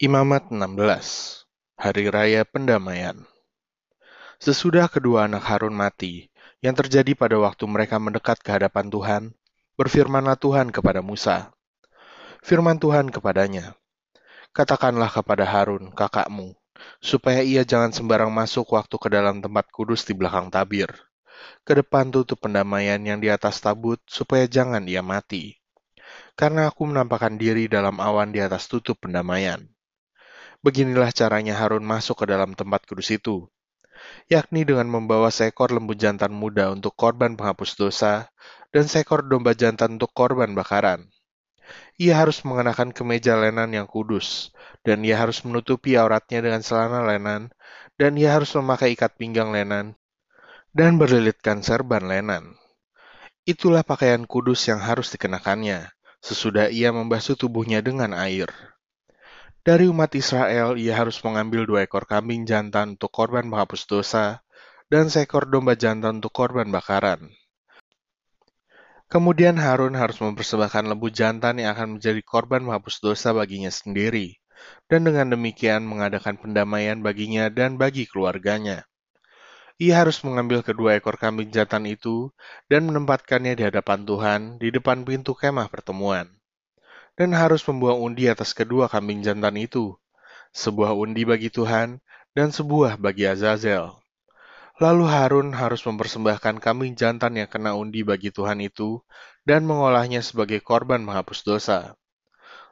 Imamat 16 Hari Raya Pendamaian Sesudah kedua anak Harun mati, yang terjadi pada waktu mereka mendekat ke hadapan Tuhan, berfirmanlah Tuhan kepada Musa. Firman Tuhan kepadanya, Katakanlah kepada Harun, kakakmu, supaya ia jangan sembarang masuk waktu ke dalam tempat kudus di belakang tabir, ke depan tutup pendamaian yang di atas tabut, supaya jangan ia mati. Karena aku menampakkan diri dalam awan di atas tutup pendamaian Beginilah caranya Harun masuk ke dalam tempat kudus itu, yakni dengan membawa seekor lembu jantan muda untuk korban penghapus dosa dan seekor domba jantan untuk korban bakaran. Ia harus mengenakan kemeja lenan yang kudus, dan ia harus menutupi auratnya dengan celana lenan, dan ia harus memakai ikat pinggang lenan, dan berlilitkan serban lenan. Itulah pakaian kudus yang harus dikenakannya, sesudah ia membasuh tubuhnya dengan air. Dari umat Israel, ia harus mengambil dua ekor kambing jantan untuk korban menghapus dosa, dan seekor domba jantan untuk korban bakaran. Kemudian Harun harus mempersembahkan lembu jantan yang akan menjadi korban menghapus dosa baginya sendiri, dan dengan demikian mengadakan pendamaian baginya dan bagi keluarganya. Ia harus mengambil kedua ekor kambing jantan itu dan menempatkannya di hadapan Tuhan di depan pintu kemah pertemuan dan harus membuang undi atas kedua kambing jantan itu, sebuah undi bagi Tuhan dan sebuah bagi Azazel. Lalu Harun harus mempersembahkan kambing jantan yang kena undi bagi Tuhan itu dan mengolahnya sebagai korban menghapus dosa.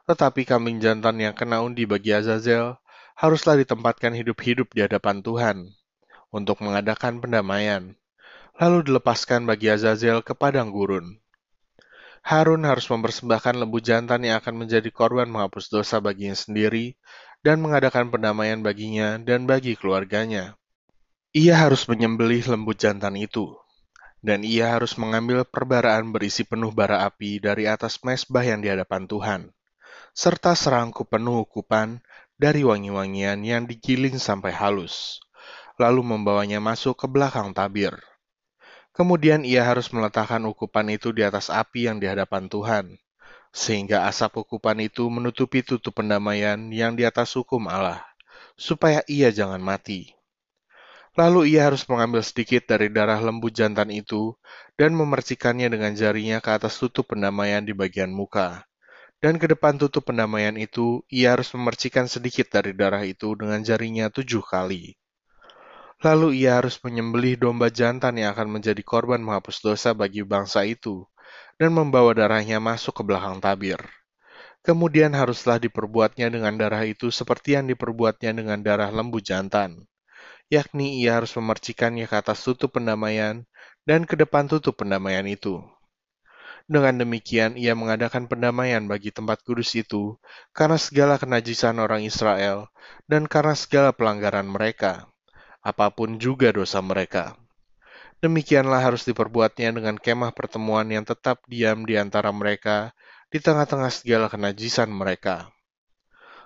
Tetapi kambing jantan yang kena undi bagi Azazel haruslah ditempatkan hidup-hidup di hadapan Tuhan untuk mengadakan pendamaian, lalu dilepaskan bagi Azazel ke padang gurun. Harun harus mempersembahkan lembu jantan yang akan menjadi korban menghapus dosa baginya sendiri dan mengadakan pendamaian baginya dan bagi keluarganya. Ia harus menyembelih lembu jantan itu, dan ia harus mengambil perbaraan berisi penuh bara api dari atas mesbah yang di hadapan Tuhan, serta serangkup penuh ukupan dari wangi-wangian yang digiling sampai halus, lalu membawanya masuk ke belakang tabir. Kemudian ia harus meletakkan ukupan itu di atas api yang di hadapan Tuhan, sehingga asap ukupan itu menutupi tutup pendamaian yang di atas hukum Allah, supaya ia jangan mati. Lalu ia harus mengambil sedikit dari darah lembu jantan itu dan memercikannya dengan jarinya ke atas tutup pendamaian di bagian muka. Dan ke depan tutup pendamaian itu, ia harus memercikan sedikit dari darah itu dengan jarinya tujuh kali. Lalu ia harus menyembelih domba jantan yang akan menjadi korban menghapus dosa bagi bangsa itu, dan membawa darahnya masuk ke belakang tabir. Kemudian haruslah diperbuatnya dengan darah itu seperti yang diperbuatnya dengan darah lembu jantan, yakni ia harus memercikannya ke atas tutup pendamaian dan ke depan tutup pendamaian itu. Dengan demikian, ia mengadakan pendamaian bagi tempat kudus itu karena segala kenajisan orang Israel dan karena segala pelanggaran mereka apa pun juga dosa mereka. Demikianlah harus diperbuatnya dengan kemah pertemuan yang tetap diam di antara mereka di tengah-tengah segala kenajisan mereka.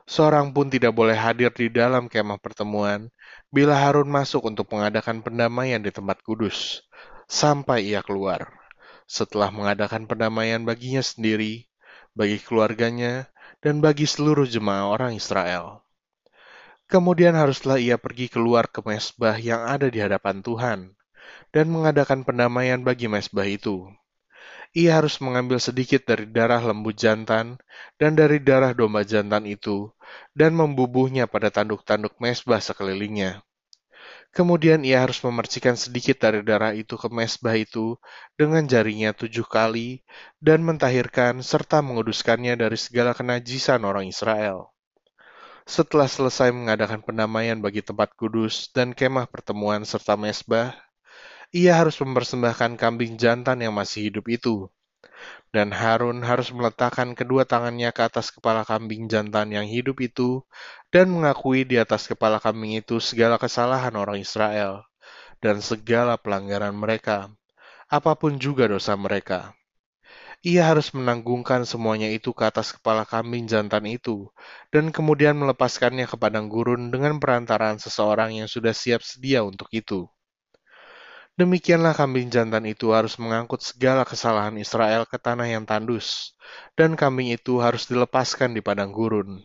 Seorang pun tidak boleh hadir di dalam kemah pertemuan bila Harun masuk untuk mengadakan pendamaian di tempat kudus, sampai ia keluar. Setelah mengadakan pendamaian baginya sendiri, bagi keluarganya, dan bagi seluruh jemaah orang Israel. Kemudian haruslah ia pergi keluar ke mesbah yang ada di hadapan Tuhan dan mengadakan pendamaian bagi mesbah itu. Ia harus mengambil sedikit dari darah lembu jantan dan dari darah domba jantan itu dan membubuhnya pada tanduk-tanduk mesbah sekelilingnya. Kemudian ia harus memercikan sedikit dari darah itu ke mesbah itu dengan jarinya tujuh kali dan mentahirkan serta menguduskannya dari segala kenajisan orang Israel. Setelah selesai mengadakan pendamaian bagi tempat kudus dan kemah pertemuan serta mesbah, ia harus mempersembahkan kambing jantan yang masih hidup itu. Dan Harun harus meletakkan kedua tangannya ke atas kepala kambing jantan yang hidup itu dan mengakui di atas kepala kambing itu segala kesalahan orang Israel dan segala pelanggaran mereka, apa pun juga dosa mereka ia harus menanggungkan semuanya itu ke atas kepala kambing jantan itu, dan kemudian melepaskannya ke padang gurun dengan perantaraan seseorang yang sudah siap sedia untuk itu. Demikianlah kambing jantan itu harus mengangkut segala kesalahan Israel ke tanah yang tandus, dan kambing itu harus dilepaskan di padang gurun.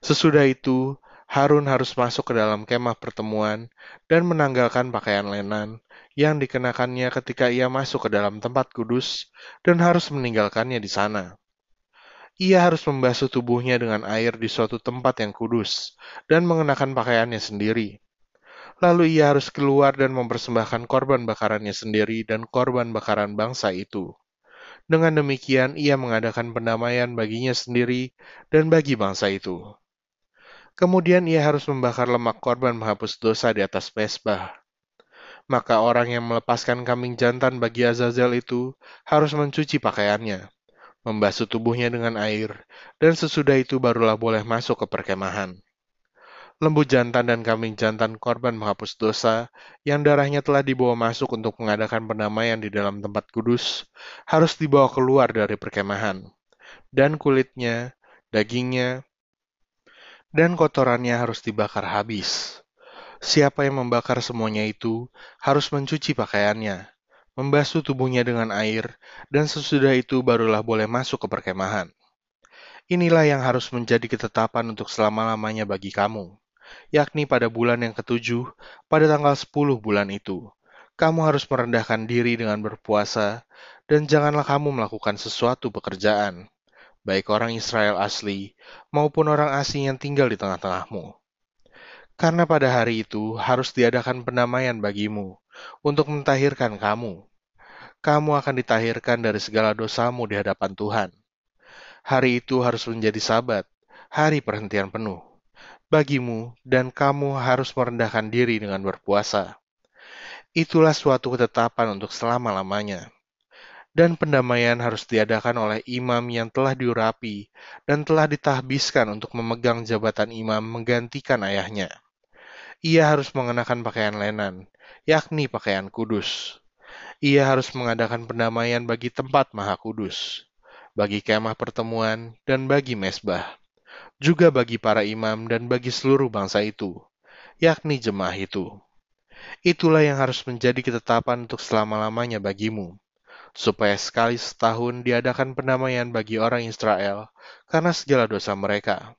Sesudah itu, Harun harus masuk ke dalam kemah pertemuan dan menanggalkan pakaian lenan yang dikenakannya ketika ia masuk ke dalam tempat kudus dan harus meninggalkannya di sana. Ia harus membasuh tubuhnya dengan air di suatu tempat yang kudus dan mengenakan pakaiannya sendiri. Lalu ia harus keluar dan mempersembahkan korban bakarannya sendiri dan korban bakaran bangsa itu. Dengan demikian, ia mengadakan pendamaian baginya sendiri dan bagi bangsa itu. Kemudian ia harus membakar lemak korban menghapus dosa di atas mesbah. Maka orang yang melepaskan kambing jantan bagi Azazel itu harus mencuci pakaiannya, membasuh tubuhnya dengan air, dan sesudah itu barulah boleh masuk ke perkemahan. Lembu jantan dan kambing jantan korban menghapus dosa yang darahnya telah dibawa masuk untuk mengadakan pendamaian di dalam tempat kudus harus dibawa keluar dari perkemahan, dan kulitnya, dagingnya, dan kotorannya harus dibakar habis. Siapa yang membakar semuanya itu harus mencuci pakaiannya, membasuh tubuhnya dengan air, dan sesudah itu barulah boleh masuk ke perkemahan. Inilah yang harus menjadi ketetapan untuk selama-lamanya bagi kamu, yakni pada bulan yang ketujuh, pada tanggal sepuluh bulan itu. Kamu harus merendahkan diri dengan berpuasa, dan janganlah kamu melakukan sesuatu pekerjaan, baik orang Israel asli maupun orang asing yang tinggal di tengah-tengahmu karena pada hari itu harus diadakan pendamaian bagimu untuk mentahirkan kamu. Kamu akan ditahirkan dari segala dosamu di hadapan Tuhan. Hari itu harus menjadi sabat, hari perhentian penuh. Bagimu dan kamu harus merendahkan diri dengan berpuasa. Itulah suatu ketetapan untuk selama-lamanya. Dan pendamaian harus diadakan oleh imam yang telah diurapi dan telah ditahbiskan untuk memegang jabatan imam menggantikan ayahnya ia harus mengenakan pakaian lenan, yakni pakaian kudus. Ia harus mengadakan pendamaian bagi tempat maha kudus, bagi kemah pertemuan, dan bagi mesbah, juga bagi para imam dan bagi seluruh bangsa itu, yakni jemaah itu. Itulah yang harus menjadi ketetapan untuk selama-lamanya bagimu, supaya sekali setahun diadakan pendamaian bagi orang Israel karena segala dosa mereka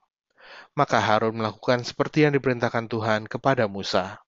maka Harun melakukan seperti yang diperintahkan Tuhan kepada Musa.